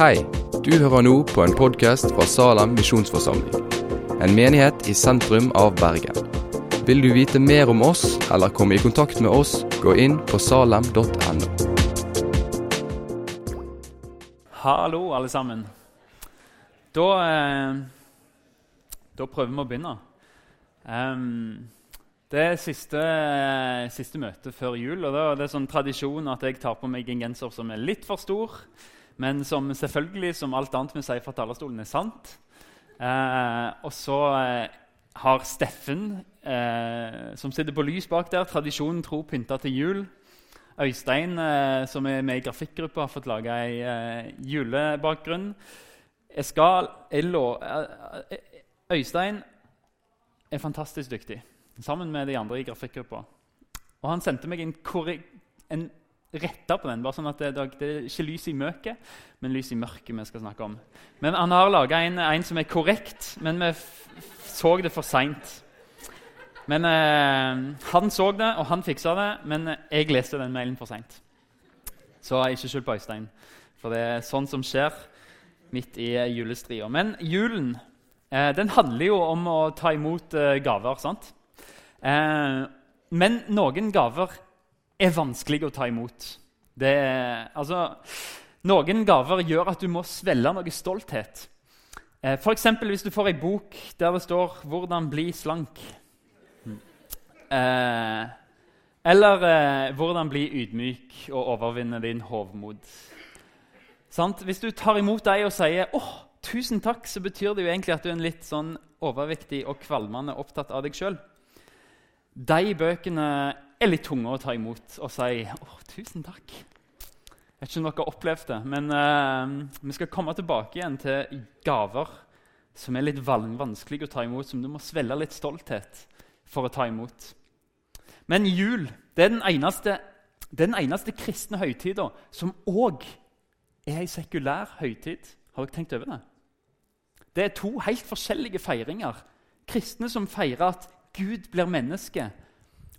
Hei, du hører nå på en podkast fra Salem misjonsforsamling. En menighet i sentrum av Bergen. Vil du vite mer om oss eller komme i kontakt med oss, gå inn på salem.no. Hallo, alle sammen. Da, eh, da prøver vi å begynne. Det er siste, siste møte før jul. og da er Det sånn tradisjon at jeg tar på meg en genser som er litt for stor, men som selvfølgelig, som alt annet vi sier fra talerstolen, er sant. Eh, og så eh, har Steffen, eh, som sitter på lys bak der, tradisjonen tro pynta til jul. Øystein, eh, som er med i grafikkgruppa, har fått lage ei eh, julebakgrunn. Jeg skal, jeg lå, Øystein er fantastisk dyktig, sammen med de andre i grafikkgruppa. Og han sendte meg en, en retta på den. bare sånn at det, det, er ikke lys i møket, men lys i mørket vi skal snakke om. Men Han har laga en, en, som er korrekt, men vi så det for seint. Men eh, Han så det, og han fiksa det, men jeg leste den mailen for seint. Så ikke skyld på Øystein, for det er sånn som skjer midt i julestria. Men julen eh, den handler jo om å ta imot eh, gaver. sant? Eh, men noen gaver er vanskelig å ta imot. Det, altså, noen gaver gjør at du må svelge noe stolthet. Eh, F.eks. hvis du får ei bok der det står 'Hvordan bli slank'. Eh, eller eh, 'Hvordan bli ydmyk og overvinne din hovmod'. Hvis du tar imot deg og sier 'Å, tusen takk', så betyr det jo egentlig at du er en litt sånn overvektig og kvalmende opptatt av deg sjøl. De bøkene er litt tunge å ta imot og si å, 'tusen takk'. Jeg vet ikke om dere har opplevd det, men uh, vi skal komme tilbake igjen til gaver som er litt vanskelig å ta imot, som du må svelge litt stolthet for å ta imot. Men jul det er den eneste, den eneste kristne høytida som òg er ei sekulær høytid. Har dere tenkt over det? Det er to helt forskjellige feiringer. Kristne som feirer at Gud blir menneske,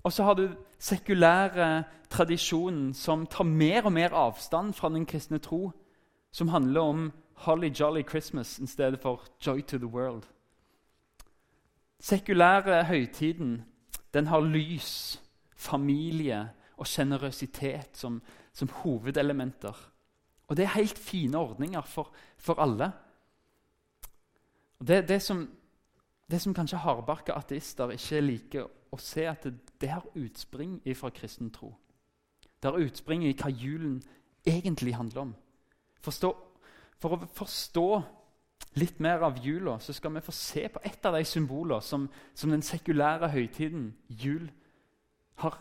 og så har du sekulære tradisjonen som tar mer og mer avstand fra den kristne tro, som handler om Holly Jolly Christmas i stedet for Joy to the World. Sekulære høytiden den har lys, familie og sjenerøsitet som, som, hovedelementer. Og det er helt fine ordninger for, for alle. Og det, det, som, det som kanskje hardbarka ateister ikke liker å se at det, har utspring fra kristen tro. Det har utspring i hva julen egentlig handler om. Forstå, for å forstå litt mer av jula så skal vi få se på et av de symbolene som, som den sekulære høytiden, jul, har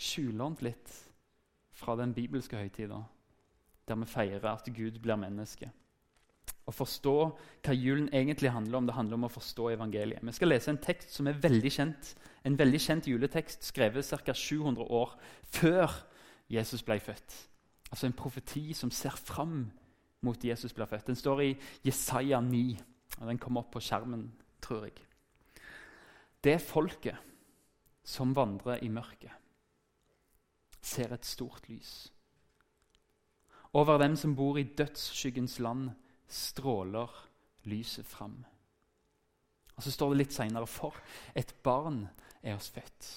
skjulånt litt fra den bibelske høytida, der vi feirer at Gud blir menneske. Å forstå hva julen egentlig handler om. Det handler om å forstå evangeliet. Vi skal lese en tekst som er veldig kjent. En veldig kjent juletekst skrevet ca. 700 år før Jesus ble født. Altså en profeti som ser fram mot Jesus ble født. Den står i Jesaja 9. og Den kommer opp på skjermen, tror jeg. Det folket som vandrer i mørket, ser et stort lys. Over dem som bor i dødsskyggens land, stråler lyset fram. Og Så står det litt seinere For et barn er oss født.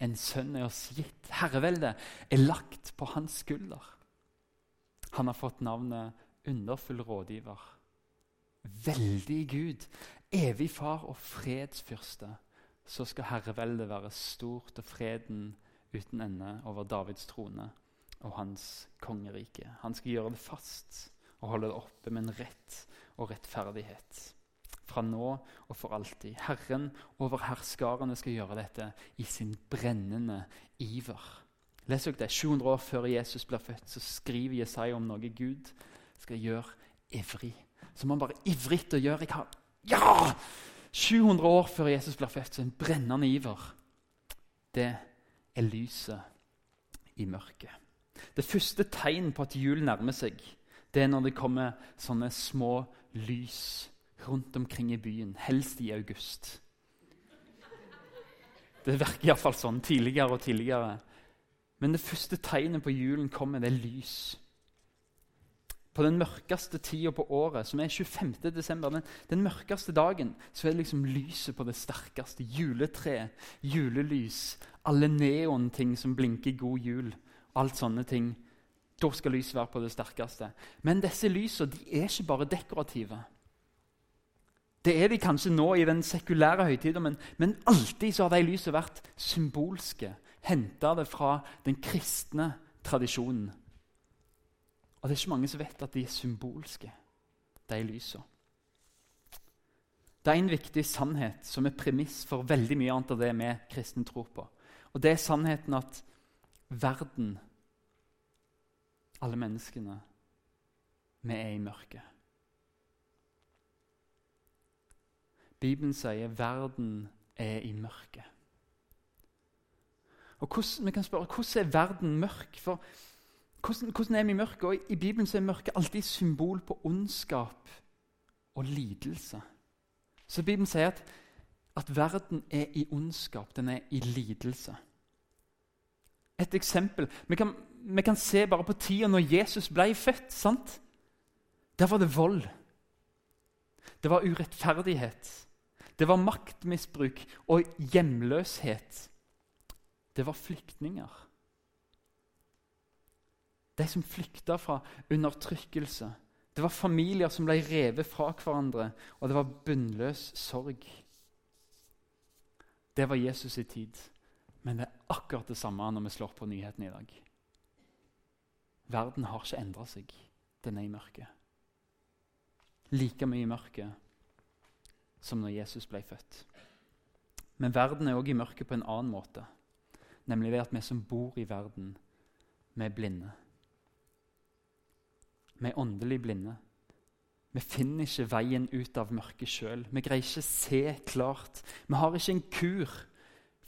En sønn er oss gitt. Herreveldet er lagt på hans skulder. Han har fått navnet Underfull rådgiver. Veldig Gud, evig far og fredsfyrste. Så skal herreveldet være stort og freden uten ende over Davids trone og hans kongerike. Han skal gjøre det fast og holde det oppe med en rett og rettferdighet. Fra nå og for alltid. Herren over herskarene skal gjøre dette i sin brennende iver. Les dere det? 700 år før Jesus blir født, så skriver Jesaja om noe Gud skal gjøre ivrig. Som han bare ivrig å gjøre. Jeg har, ja! 700 år før Jesus blir født, så en brennende iver. Det er lyset i mørket. Det første tegn på at jul nærmer seg, det er når det kommer sånne små lys rundt omkring i byen, helst i august. Det virker iallfall sånn tidligere og tidligere. Men det første tegnet på julen kommer, det er lys. på den mørkeste tida på året, som er 25. desember, den, den, mørkeste dagen, så er det liksom lyset på det sterkeste. Juletre, julelys, alle neonting som blinker god jul. Alt sånne ting. Da skal lyset være på det sterkeste. Men disse lysene de er ikke bare dekorative. Det er de kanskje nå i den sekulære høytida, men, men, alltid så har de lysene vært symbolske. Henta det fra den kristne tradisjonen. Og det er ikke mange som vet at de er symbolske, de lysene. Det er en viktig sannhet som er premiss for veldig mye annet av det vi kristne tror på. Og det er sannheten at verden, alle menneskene, vi er i mørket. Bibelen sier verden er i mørket. Og hvordan, Vi kan spørre hvordan er verden mørk? For hvordan, hvordan er vi i mørket? Og I Bibelen så er mørket alltid symbol på ondskap og lidelse. Så Bibelen sier at, at verden er i ondskap, den er i lidelse. Et eksempel Vi kan, vi kan se bare på tida når Jesus ble født. sant? Der var det vold. Det var urettferdighet. Det var maktmisbruk og hjemløshet. Det var flyktninger. De som flykta fra undertrykkelse. Det var familier som ble revet fra hverandre, og det var bunnløs sorg. Det var Jesus i tid, men det er akkurat det samme når vi slår på nyhetene i dag. Verden har ikke endra seg. Den er i mørket. Like mye i mørket som når Jesus ble født. Men verden er òg i mørket på en annen måte. Nemlig ved at vi som bor i verden, vi er blinde. Vi er åndelig blinde. Vi finner ikke veien ut av mørket sjøl. Vi greier ikke se klart. Vi har ikke en kur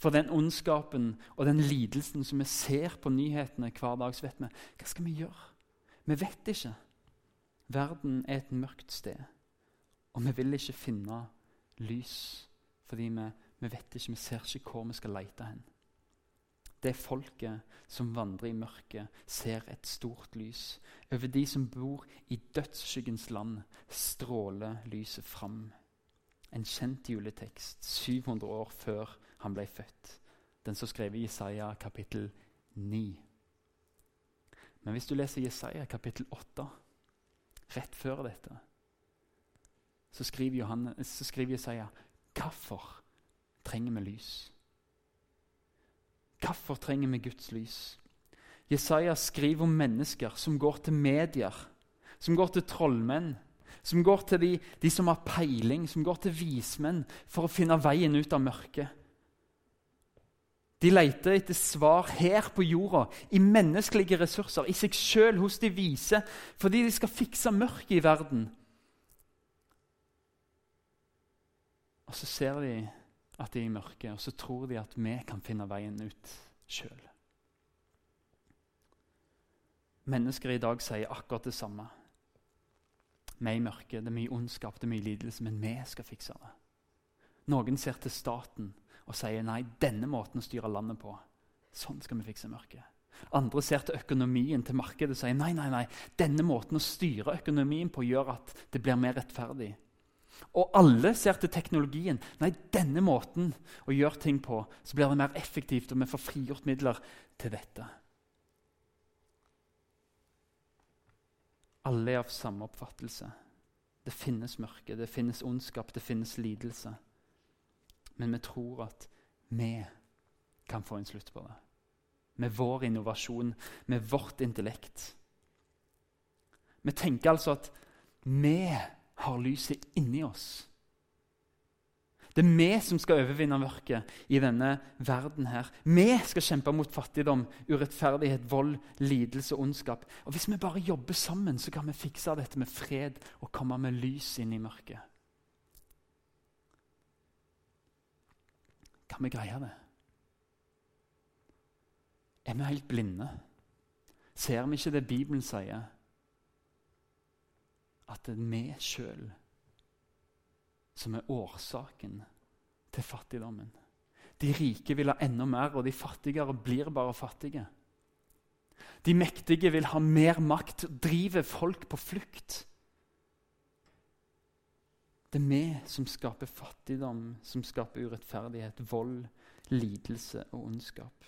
for den ondskapen og den lidelsen som vi ser på nyhetene hver dag. Så vet vi hva skal vi gjøre? Vi vet ikke. Verden er et mørkt sted, og vi vil ikke finne lys. Fordi vi, vi vet ikke, vi ser ikke hvor vi skal lete hen. Det folket som vandrer i mørket, ser et stort lys. Over de som bor i dødsskyggens land, stråler lyset fram. En kjent juletekst 700 år før han ble født. Den som skrev i Jesaja kapittel 9. Men hvis du leser Jesaja kapittel 8, rett før dette, så skriver, Johannes, så skriver Jesaja Hvorfor trenger vi lys? Hvorfor trenger vi Guds lys? Jesaja skriver om mennesker som går til medier, som går til trollmenn, som går til de, de som har peiling, som går til vismenn for å finne veien ut av mørket. De leter etter svar her på jorda, i menneskelige ressurser, i seg sjøl, hos de vise, fordi de skal fikse mørket i verden. Og så ser de at de er i mørket, og så tror de at vi kan finne veien ut sjøl. Mennesker i dag sier akkurat det samme. Vi er i mørket, det er mye ondskap, det er mye lidelse, men vi skal fikse det. Noen ser til staten og sier nei, denne måten å styre landet på, sånn skal vi fikse mørket. Andre ser til økonomien, til markedet og sier nei, nei, nei, denne måten å styre økonomien på gjør at det blir mer rettferdig. Og alle ser til teknologien. Nei, denne måten å gjøre ting på, så blir det mer effektivt, og vi får frigjort midler til dette. Alle er av samme oppfattelse. Det finnes mørke, det finnes ondskap, det finnes lidelse. Men vi tror at vi kan få en slutt på det. Med vår innovasjon, med vårt intellekt. Vi tenker altså at vi har lyset inni oss. Det er vi som skal overvinne mørket i denne verden. her. Vi skal kjempe mot fattigdom, urettferdighet, vold, lidelse og ondskap. Og Hvis vi bare jobber sammen, så kan vi fikse dette med fred og komme med lys inn i mørket. Kan vi greie det? Er vi helt blinde? Ser vi ikke det Bibelen sier? at det er vi sjøl som er årsaken til fattigdommen. De rike vil ha enda mer, og de fattigere blir bare fattige. De mektige vil ha mer makt, drive folk på flukt. Det er vi som skaper fattigdom, som skaper urettferdighet, vold, lidelse og ondskap.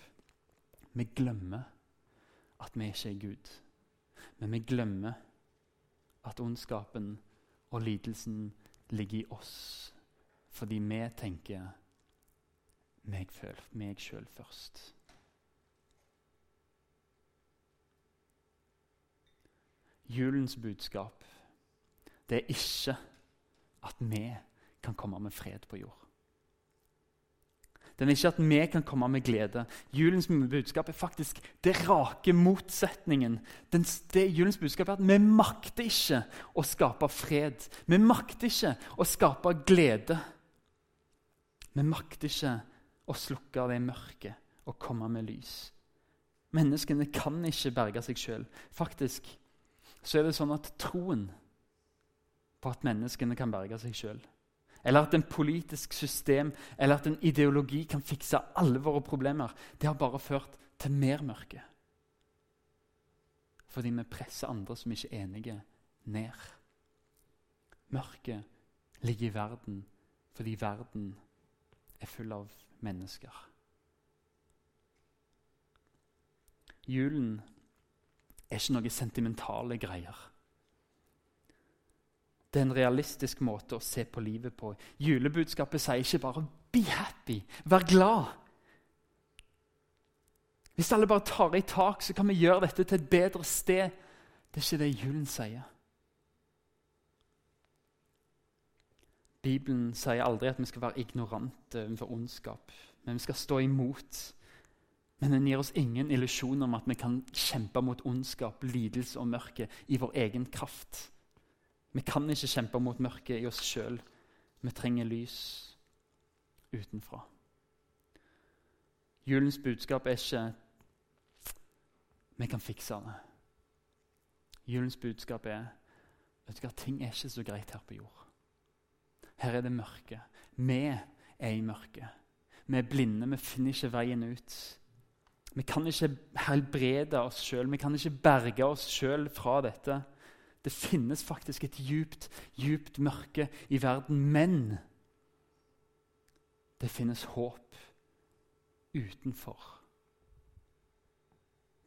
Vi glemmer at vi ikke er Gud. Men vi glemmer at ondskapen og lidelsen ligger i oss fordi vi tenker meg, meg sjøl først. Julens budskap det er ikke at vi kan komme med fred på jord. Den er ikke at vi kan komme med glede. Julens budskap er faktisk det rake motsetningen. Den, det, julens budskap er at vi makter ikke å skape fred. Vi makter ikke å skape glede. Vi makter ikke å slukke det mørket og komme med lys. Menneskene kan ikke berge seg sjøl. Faktisk så er det sånn at troen på at menneskene kan berge seg sjøl eller at en politisk system eller at en ideologi kan fikse alle våre problemer, det har bare ført til mer mørke. Fordi vi presser andre som ikke er enige, ned. Mørket ligger i verden fordi verden er full av mennesker. Julen er ikke noe sentimentale greier. Det er en realistisk måte å se på livet på. Julebudskapet sier ikke bare 'be happy', vær glad. Hvis alle bare tar i tak, så kan vi gjøre dette til et bedre sted. Det er ikke det julen sier. Bibelen sier aldri at vi skal være ignorante overfor ondskap, men vi skal stå imot. Men den gir oss ingen illusjon om at vi kan kjempe mot ondskap, lidelse og mørke i vår egen kraft. Vi kan ikke kjempe mot mørket i oss sjøl. Vi trenger lys utenfra. Julens budskap er ikke 'vi kan fikse det'. Julens budskap er vet du hva, ting er ikke så greit her på jord. Her er det mørke. Vi er i mørket. Vi er blinde, vi finner ikke veien ut. Vi kan ikke helbrede oss sjøl, vi kan ikke berge oss sjøl fra dette. Det finnes faktisk et djupt, djupt mørke i verden, men det finnes håp utenfor.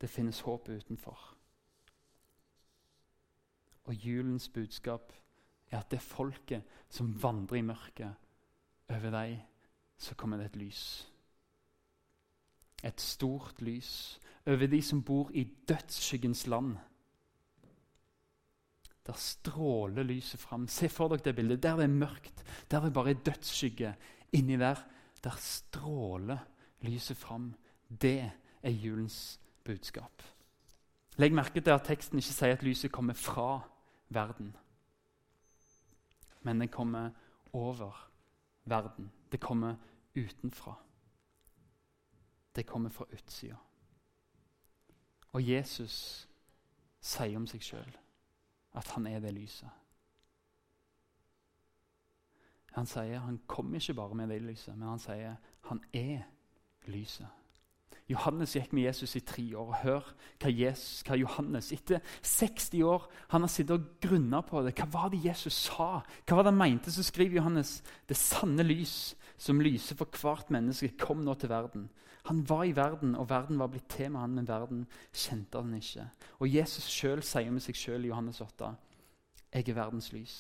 Det finnes håp utenfor. Og julens budskap er at det folket som vandrer i mørket, over deg så kommer det et lys. Et stort lys over de som bor i dødsskyggens land. Der stråler lyset fram. Se for dere det bildet. Der det er mørkt, der det bare er dødsskygge. Inni der, der stråler lyset fram. Det er julens budskap. Legg merke til at teksten ikke sier at lyset kommer fra verden. Men det kommer over verden. Det kommer utenfra. Det kommer fra utsida. Og Jesus sier om seg sjøl at han er det lyset. Han sier han kommer ikke bare med det lyset, men han sier han er lyset. Johannes gikk med Jesus i tre år. og Hør hva, Jesus, hva Johannes Etter 60 år han har sittet og grunna på det. Hva var det Jesus sa? Hva var det han mente? Så skriver Johannes det sanne lys som lyser for hvert menneske, kom nå til verden. Han var i verden, og verden var blitt til med han, men verden kjente han ikke. Og Jesus selv sier med seg sjøl i Johannes 8.: Jeg er verdens lys.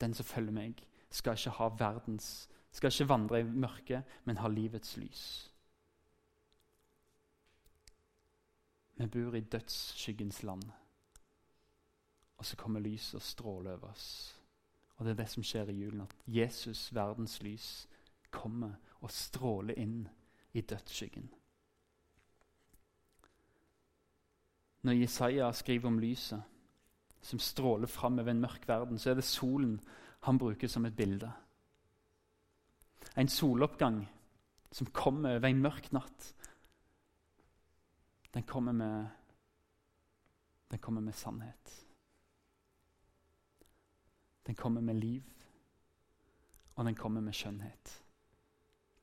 Den som følger meg, skal ikke ha verdens skal ikke vandre i mørket, men ha livets lys. Vi bor i dødsskyggens land. Og så kommer lyset og stråler over oss. Og det er det som skjer i julen. At Jesus, verdens lys, kommer og stråler inn i dødsskyggen. Når Jesaja skriver om lyset som stråler fram over en mørk verden, så er det solen han bruker som et bilde. En soloppgang som kommer over en mørk natt. Den kommer med, den kommer med sannhet. Den kommer med liv, og den kommer med skjønnhet.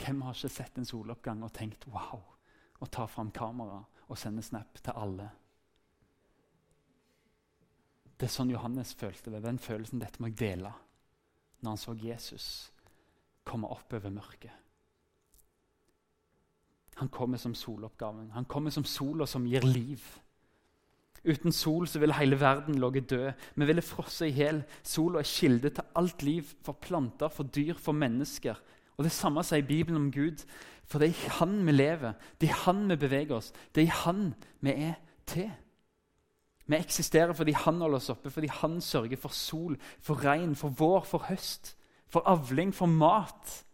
Hvem har ikke sett en soloppgang og tenkt 'wow' og tar fram kamera og sender snap til alle Det er sånn Johannes følte det. Den følelsen dette må jeg dele når han så Jesus komme opp over mørket. Han kommer som soloppgaven. Han kommer som sola som gir liv. Uten sol så ville hele verden ligget død. Vi ville frosset i hjel. Sola er kilde til alt liv, for planter, for dyr, for mennesker. Og Det samme sier Bibelen om Gud. For det er i Han vi lever, det er i Han vi beveger oss, det er i Han vi er til. Vi eksisterer fordi Han holder oss oppe, fordi Han sørger for sol, for regn, for vår, for høst, for avling, for mat.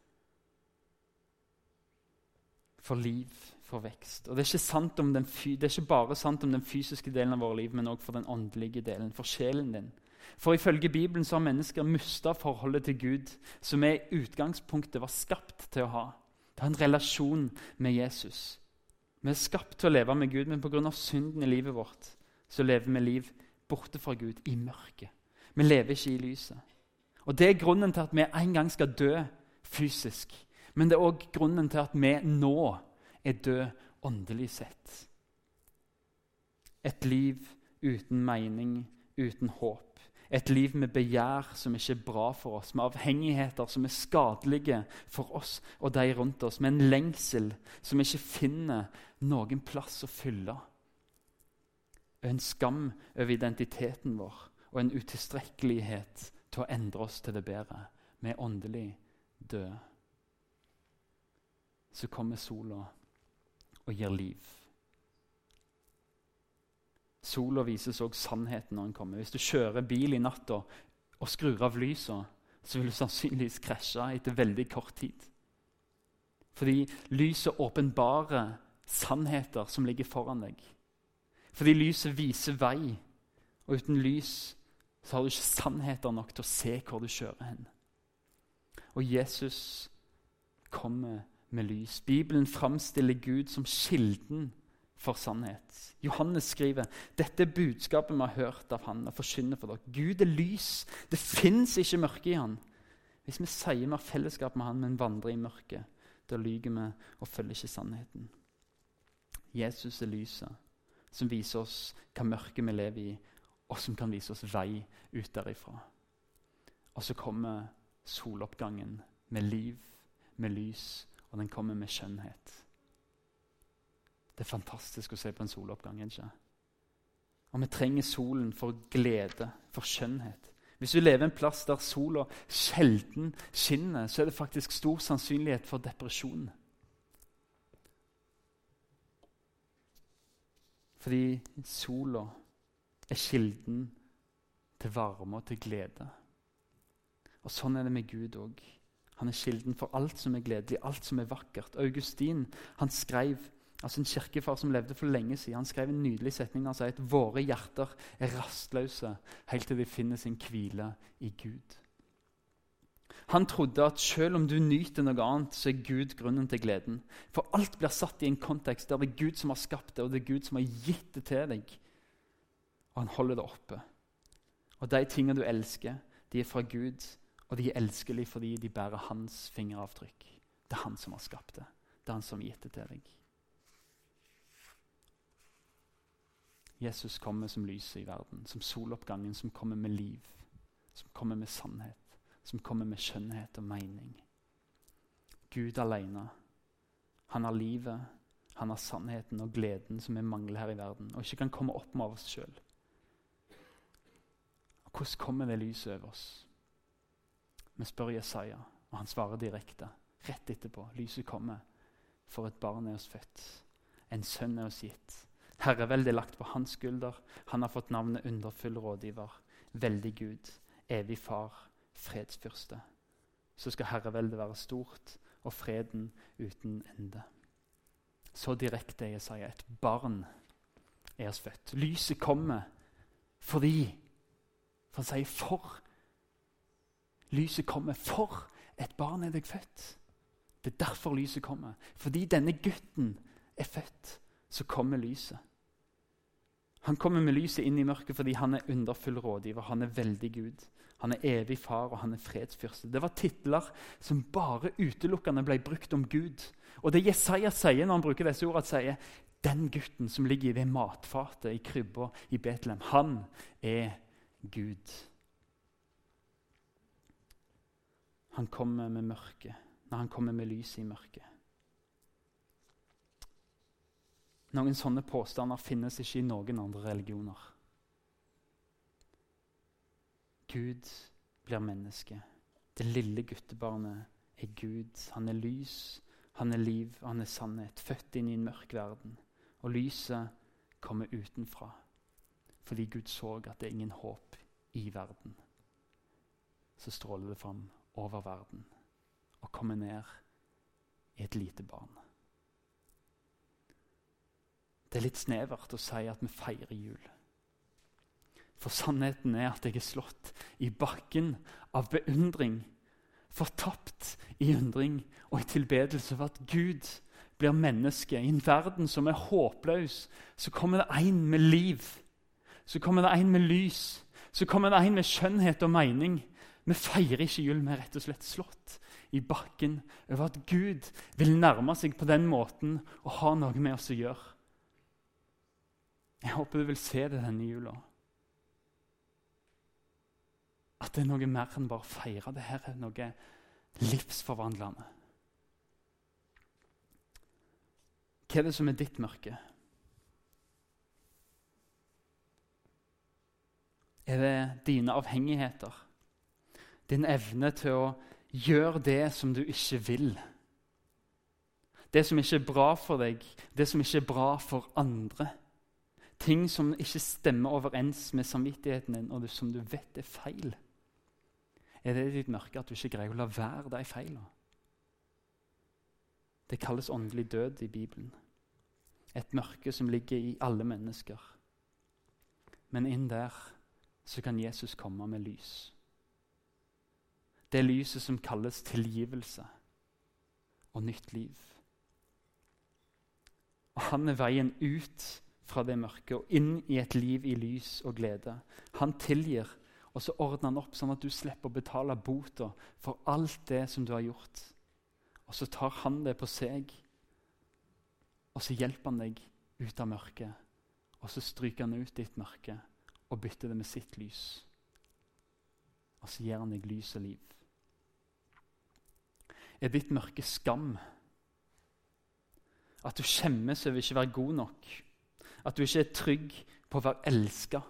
For liv for vekst. Og det er, den, det er, ikke bare sant om den fysiske delen av vårt liv, men også for den åndelige delen, for sjelen din. For ifølge Bibelen så har mennesker mista forholdet til Gud, som vi i utgangspunktet var skapt til å ha. Det har en relasjon med Jesus. Vi er skapt til å leve med Gud, men pga. synden i livet vårt så lever vi liv borte fra Gud, i mørket. Vi lever ikke i lyset. Og Det er grunnen til at vi en gang skal dø fysisk. Men det er òg grunnen til at vi nå er død åndelig sett. Et liv uten mening, uten håp. Et liv med begjær som ikke er bra for oss, med avhengigheter som er skadelige for oss og de rundt oss, med en lengsel som ikke finner noen plass å fylle. En skam over identiteten vår og en utilstrekkelighet til å endre oss til det bedre. Vi er åndelig døde. Så kommer sola og gir liv. Sola vises òg sannheten når den kommer. Hvis du kjører bil i natta og skrur av lyset, så vil du sannsynligvis krasje etter veldig kort tid. Fordi lyset åpenbarer sannheter som ligger foran deg. Fordi lyset viser vei, og uten lys så har du ikke sannheter nok til å se hvor du kjører hen. Og Jesus kommer med lys. Bibelen framstiller Gud som kilden for sannhet. Johannes skriver dette er budskapet vi har hørt av han og forkynner for dere. Gud er lys. Det fins ikke mørke i han. Hvis vi sier vi har fellesskap med han, men vandrer i mørket, da lyver vi og følger ikke sannheten. Jesus er lyset som viser oss hva mørket vi lever i, og som kan vise oss vei ut derifra. Og så kommer soloppgangen med liv, med lys og den kommer med skjønnhet. Det er fantastisk å se på en soloppgang. ikke? Og vi trenger solen for glede, for skjønnhet. Hvis du lever en plass der sola sjelden skinner, så er det faktisk stor sannsynlighet for depresjon. Fordi sola er kilden til varme og til glede. Og sånn er det med Gud òg. Han er kilden for alt som er gledelig, alt som er vakkert. Augustin han skrev, altså en kirkefar som levde for lenge siden, han skrev en nydelig setning. Han sier at våre hjerter er rastløse helt til de finner sin hvile i Gud. Han trodde at selv om du nyter noe annet, så er Gud grunnen til gleden. For alt blir satt i en kontekst der det er Gud som har skapt det, og det er Gud som har gitt det til deg. Og han holder det oppe. Og de tingene du elsker, de er fra Gud og de er elskelige fordi de bærer hans fingeravtrykk. Det er han som har skapt det. Det er han som har gitt det til deg. Jesus kommer som lyset i verden, som soloppgangen som kommer med liv, som kommer med sannhet, som kommer med skjønnhet og mening. Gud alene. Han har livet, han har sannheten og gleden som vi mangler her i verden, og ikke kan komme opp med av oss sjøl. Hvordan kommer det lyset over oss? Vi spør Jesaja, og han svarer direkte. Rett etterpå. Lyset kommer. For et barn er oss født. En sønn er oss gitt. Herreveldet er lagt på hans skulder. Han har fått navnet underfull rådgiver, veldig Gud, evig far, fredsfyrste. Så skal herreveldet være stort og freden uten ende. Så direkte er Jesaja. Et barn er oss født. Lyset kommer fordi For han sier 'for Lyset kommer for et barn er deg født. Det er derfor lyset kommer. Fordi denne gutten er født, så kommer lyset. Han kommer med lyset inn i mørket fordi han er underfull rådgiver. Han er veldig Gud. Han er evig far, og han er fredsfyrste. Det var titler som bare utelukkende ble brukt om Gud. Og det Jesaja sier når han bruker disse ordene, sier den gutten som ligger i det matfatet i krybba i Betlehem, han er Gud. Han kommer med mørket, når han kommer med lyset i mørket. Noen sånne påstander finnes ikke i noen andre religioner. Gud blir menneske. Det lille guttebarnet er Gud. Han er lys, han er liv, han er sannhet. Født inn i en mørk verden. Og lyset kommer utenfra. Fordi Gud så at det er ingen håp i verden. Så stråler det fram over verden og kommer ned i et lite barn. Det er litt snevert å si at vi feirer jul. For sannheten er at jeg er slått i bakken av beundring, fortapt i undring og i tilbedelse for at Gud blir menneske. I en verden som er håpløs, så kommer det en med liv. Så kommer det en med lys. Så kommer det en med skjønnhet og mening. Vi feirer ikke jul, vi er rett og slett slått i bakken over at Gud vil nærme seg på den måten og ha noe med oss å gjøre. Jeg håper du vil se det denne jula. At det er noe mer enn bare å feire. Det her er noe livsforvandlende. Hva er det som er ditt mørke? Er det dine avhengigheter? Din evne til å gjøre det som du ikke vil? Det som ikke er bra for deg, det som ikke er bra for andre? Ting som ikke stemmer overens med samvittigheten din, og som du vet er feil. Er det ditt mørke at du ikke greier å la være de feilene? Det kalles åndelig død i Bibelen. Et mørke som ligger i alle mennesker. Men inn der så kan Jesus komme med lys. Det lyset som kalles tilgivelse og nytt liv. Og Han er veien ut fra det mørket og inn i et liv i lys og glede. Han tilgir, og så ordner han opp sånn at du slipper å betale bota for alt det som du har gjort. Og så tar han det på seg, og så hjelper han deg ut av mørket. Og så stryker han ut ditt mørke og bytter det med sitt lys. Og så gir han deg lys og liv. Er ditt mørke skam? At du skjemmes over ikke å være god nok? At du ikke er trygg på å være elska.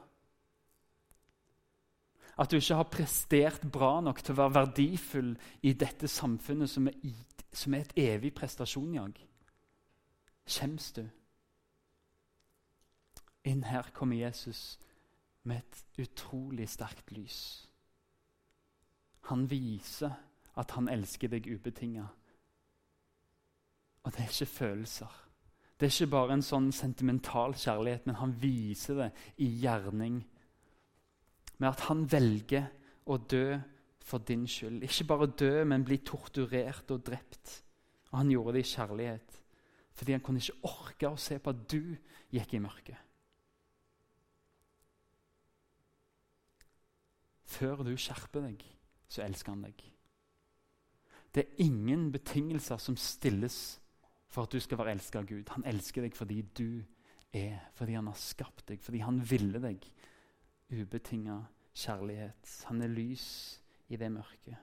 At du ikke har prestert bra nok til å være verdifull i dette samfunnet som er, som er et evig prestasjonjag. Skjems du? Inn her kommer Jesus med et utrolig sterkt lys. Han viser at han elsker deg ubetinga. Og det er ikke følelser. Det er ikke bare en sånn sentimental kjærlighet, men han viser det i gjerning. Med at han velger å dø for din skyld. Ikke bare dø, men bli torturert og drept. Og han gjorde det i kjærlighet. Fordi han kunne ikke orke å se på at du gikk i mørket. Før du skjerper deg, så elsker han deg. Det er ingen betingelser som stilles for at du skal være elsket av Gud. Han elsker deg fordi du er, fordi han har skapt deg, fordi han ville deg. Ubetinga kjærlighet. Han er lys i det mørket.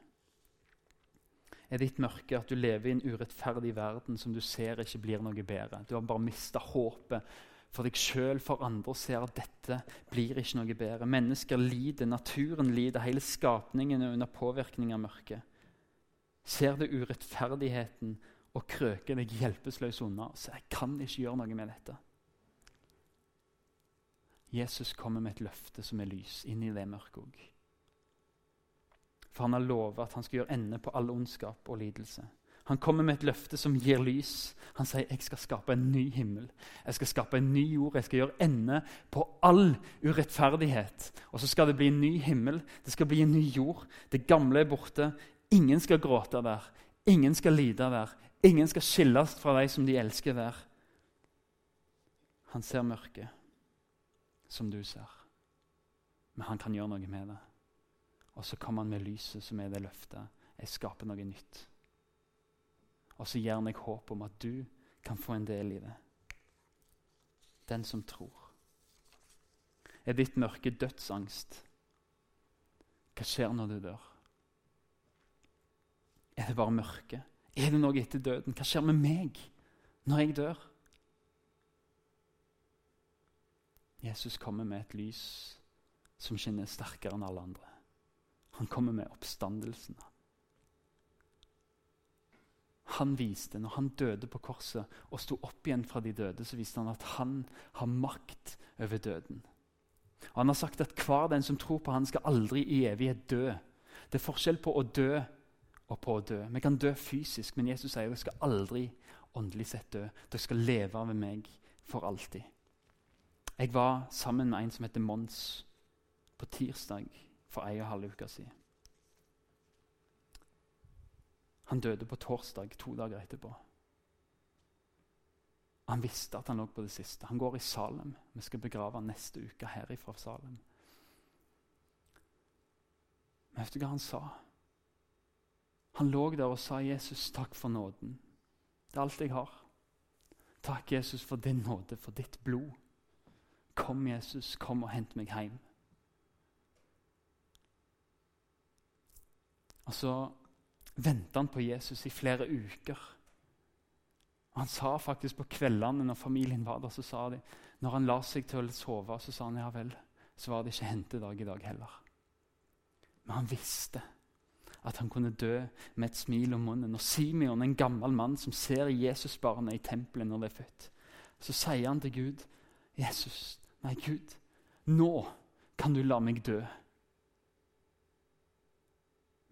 Er ditt mørke at du lever i en urettferdig verden som du ser ikke blir noe bedre? Du har bare mista håpet for deg sjøl, for andre, ser at dette blir ikke noe bedre. Mennesker lider, naturen lider, hele skapningen er under påvirkning av mørket. Ser du urettferdigheten og krøker deg hjelpeløs unna. Så jeg kan ikke gjøre noe med dette. Jesus kommer med et løfte som er lys, inn i det mørket òg. For han har lovet at han skal gjøre ende på all ondskap og lidelse. Han kommer med et løfte som gir lys. Han sier jeg skal skape en ny himmel. Jeg skal skape en ny jord. Jeg skal gjøre ende på all urettferdighet. Og så skal det bli en ny himmel. Det skal bli en ny jord. Det gamle er borte. Ingen skal gråte der. Ingen skal lide der. Ingen skal skilles fra de som de elsker hver. Han ser mørket som du ser, men han kan gjøre noe med det. Og så kommer han med lyset, som er det løftet. Jeg skaper noe nytt. Og så gir han deg håp om at du kan få en del i det. Den som tror. Er ditt mørke dødsangst? Hva skjer når du dør? Er det bare mørke? Er det noe etter døden? Hva skjer med meg når jeg dør? Jesus kommer med et lys som skinner sterkere enn alle andre. Han kommer med oppstandelsen. Han viste, når han døde på korset og sto opp igjen fra de døde, så viste han at han har makt over døden. Og Han har sagt at hver den som tror på han skal aldri i evighet dø. Det er forskjell på å dø og på å dø. Vi kan dø fysisk, men Jesus sier dere skal aldri åndelig sett dø. Dere skal leve med meg for alltid. Jeg var sammen med en som heter Mons, på tirsdag for ei og halv uke siden. Han døde på torsdag, to dager etterpå. Han visste at han lå på det siste. Han går i Salem. Vi skal begrave han neste uke herifra Salem. Men vet du hva han sa? Han lå der og sa, 'Jesus, takk for nåden.' Det er alt jeg har. Takk, Jesus, for din nåde, for ditt blod. Kom, Jesus, kom og hent meg hjem. Og så venta han på Jesus i flere uker. Han sa faktisk på kveldene når familien var der, så sa de, når han la seg til å sove, så sa han ja vel, så var det ikke hentedag i dag heller. Men han visste at han kunne dø med et smil om munnen. Og Simeon, en gammel mann som ser Jesusbarnet i tempelet når det er født, så sier han til Gud, 'Jesus, nei, Gud, nå kan du la meg dø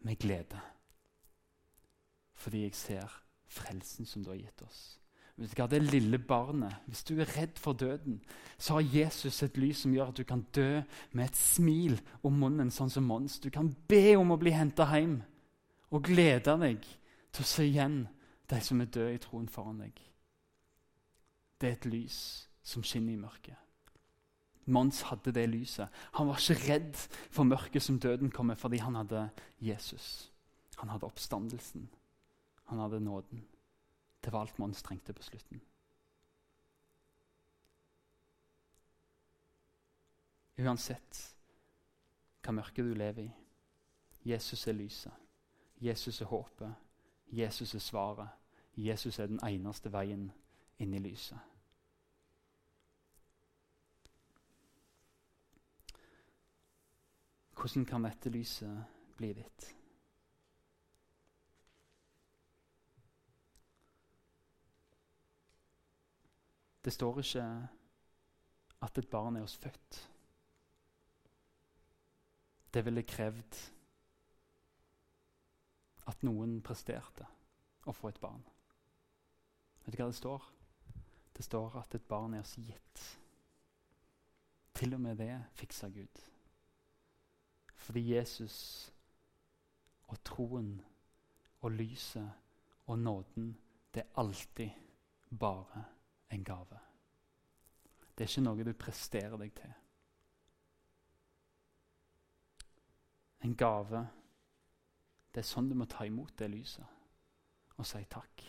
med glede.' Fordi jeg ser frelsen som du har gitt oss. Vet du hva, Det lille barnet, Hvis du er redd for døden, så har Jesus et lys som gjør at du kan dø med et smil om munnen, sånn som Mons. Du kan be om å bli henta hjem og glede deg til å se igjen de som er døde i troen foran deg. Det er et lys som skinner i mørket. Mons hadde det lyset. Han var ikke redd for mørket som døden kommer, fordi han hadde Jesus. Han hadde oppstandelsen. Han hadde nåden. Det var alt Mons trengte på slutten. Uansett hva mørket du lever i, Jesus er lyset. Jesus er håpet. Jesus er svaret. Jesus er den eneste veien inn i lyset. Hvordan kan dette lyset bli ditt? Det står ikke at et barn er oss født. Det ville krevd at noen presterte å få et barn. Vet du hva det står? Det står at et barn er oss gitt. Til og med det fiksa Gud. Fordi Jesus og troen og lyset og nåden, det er alltid bare en gave. Det er ikke noe du presterer deg til. En gave Det er sånn du må ta imot det lyset og si takk.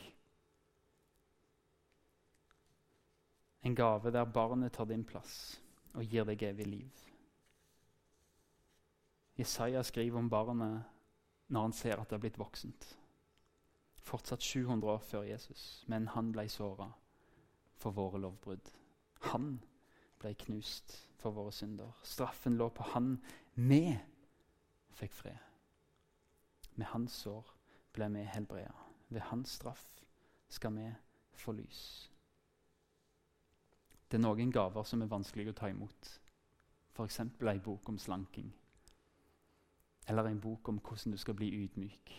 En gave der barnet tar din plass og gir deg evig liv. Jesaja skriver om barnet når han ser at det har blitt voksent. Fortsatt 700 år før Jesus, men han ble såra for våre lovbrudd. Han ble knust for våre synder. Straffen lå på han. Vi fikk fred. Med hans sår ble vi helbreda. Ved hans straff skal vi få lys. Det er noen gaver som er vanskelig å ta imot. F.eks. ei bok om slanking. Eller en bok om hvordan du skal bli ydmyk.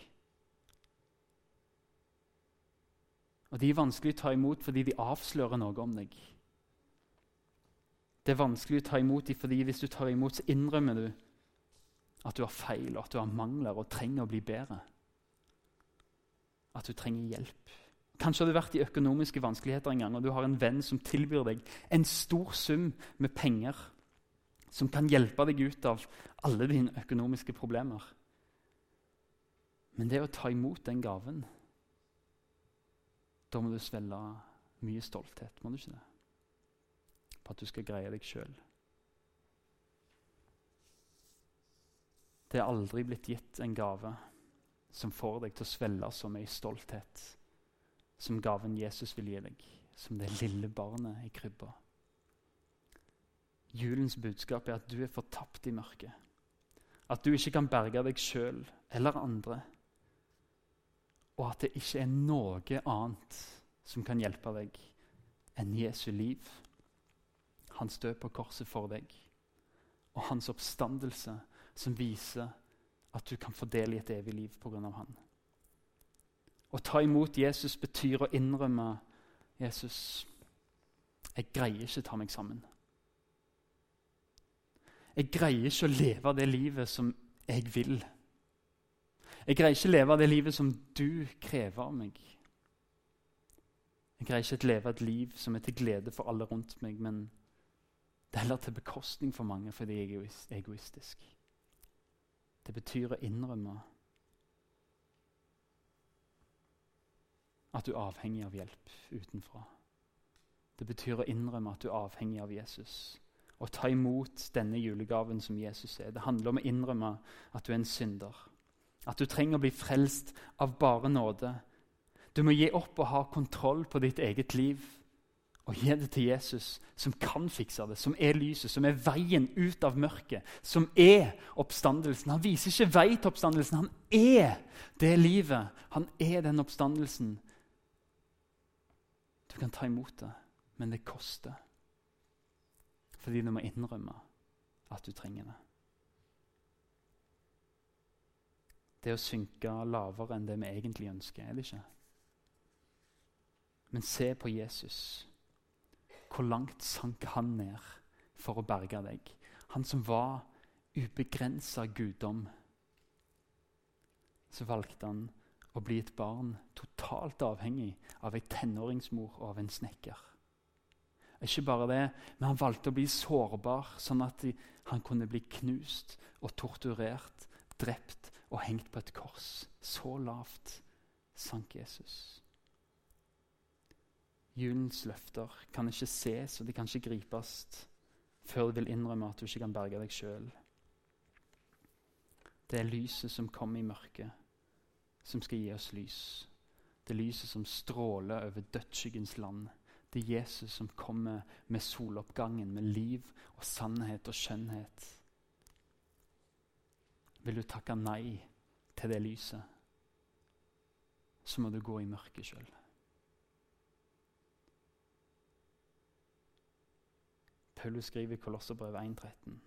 Og De er vanskelig å ta imot fordi de avslører noe om deg. Det er vanskelig å ta imot dem fordi hvis du tar imot, så innrømmer du at du har feil, og at du har mangler og trenger å bli bedre. At du trenger hjelp. Kanskje har du vært i økonomiske vanskeligheter en gang, og du har en venn som tilbyr deg en stor sum med penger som kan hjelpe deg ut av alle dine økonomiske problemer. Men det å ta imot den gaven da må du svelge mye stolthet, må du ikke det? På at du skal greie deg sjøl. Det er aldri blitt gitt en gave som får deg til å svelle så mye stolthet som gaven Jesus vil gi deg, som det lille barnet i krybba. Julens budskap er at du er fortapt i mørket. At du ikke kan berge deg sjøl eller andre. Og at det ikke er noe annet som kan hjelpe deg enn Jesu liv. Hans død på korset for deg og hans oppstandelse som viser at du kan få del i et evig liv pga. han. Å ta imot Jesus betyr å innrømme Jesus, jeg greier ikke ta meg sammen. Jeg greier ikke å leve det livet som jeg vil. Jeg greier ikke å leve det livet som du krever av meg. Jeg greier ikke å leve et liv som er til glede for alle rundt meg, men det er heller til bekostning for mange fordi jeg er egoistisk. Det betyr å innrømme at du er avhengig av hjelp utenfra. Det betyr å innrømme at du er avhengig av Jesus. Og ta imot denne julegaven som Jesus er. Det handler om å innrømme at du er en synder. At du trenger å bli frelst av bare nåde. Du må gi opp å ha kontroll på ditt eget liv og gi det til Jesus, som kan fikse det, som er lyset, som er veien ut av mørket, som er oppstandelsen. Han viser ikke vei til oppstandelsen, han er det livet. Han er den oppstandelsen. Du kan ta imot det, men det koster. Fordi du må innrømme at du trenger det. Det å synke lavere enn det vi egentlig ønsker, er det ikke? Men se på Jesus hvor langt sank han ned for å berge deg? Han som var ubegrensa guddom. Så valgte han å bli et barn totalt avhengig av ei tenåringsmor og av en snekker. Ikke bare det, men han valgte å bli sårbar, sånn at han kunne bli knust og torturert, drept og hengt på et kors. Så lavt sank Jesus. Julens løfter kan ikke ses og de kan ikke gripes før du vil innrømme at du ikke kan berge deg sjøl. Det er lyset som kommer i mørket, som skal gi oss lys. Det er lyset som stråler over dødsskyggens land. Det er Jesus som kommer med soloppgangen, med liv og sannhet og skjønnhet. Vil du takke nei til det lyset, så må du gå i mørket sjøl. Paulus skriver i Kolosserbrevet 1,13.: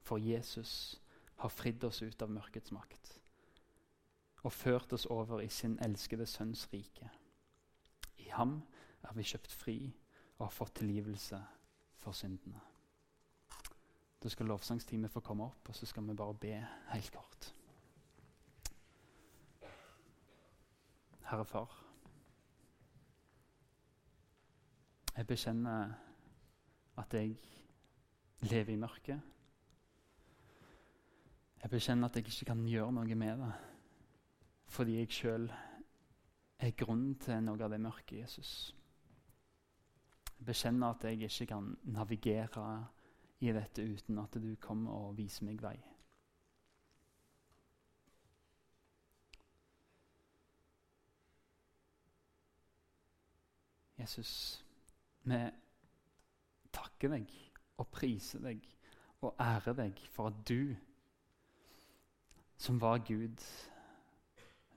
For Jesus har fridd oss ut av mørkets makt og ført oss over i sin elskede sønns rike. I ham er vi kjøpt fri og har fått tilgivelse for syndene. Da skal lovsangsteamet få komme opp, og så skal vi bare be helt kort. Herre Far, jeg bekjenner at jeg lever i mørket. Jeg bekjenner at jeg ikke kan gjøre noe med det fordi jeg sjøl er grunnen til noe av det mørke, Jesus. Jeg bekjenner at jeg ikke kan navigere i dette uten at du kommer og viser meg vei. Jesus, vi takker deg og priser deg og ærer deg for at du, som var Gud,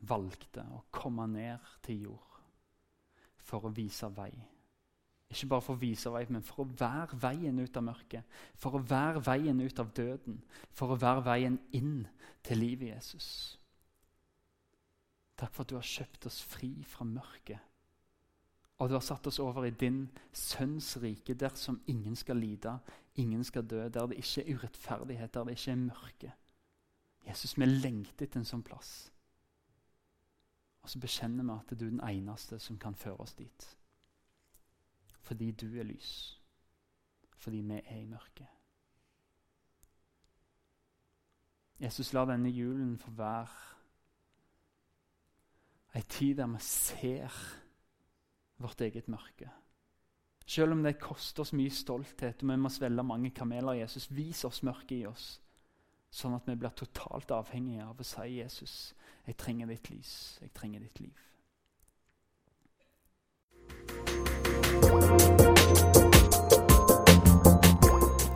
valgte å komme ned til jord for å vise vei. Ikke bare for å vise vei, men for å være veien ut av mørket. For å være veien ut av døden. For å være veien inn til livet, Jesus. Takk for at du har kjøpt oss fri fra mørket og du har satt oss over i din sønns rike, der som ingen skal lide, ingen skal dø, der det ikke er urettferdighet, der det ikke er mørke. Jesus, vi lengter etter en sånn plass. Og så bekjenner vi at du er den eneste som kan føre oss dit. Fordi du er lys. Fordi vi er i mørket. Jesus, la denne julen få være ei tid der vi ser vårt eget mørke. Selv om det koster oss mye stolthet og vi må svelge mange kameler, Jesus, vis oss mørket i oss, Sånn at vi blir totalt avhengige av å si Jesus, jeg trenger ditt lys, jeg trenger ditt liv.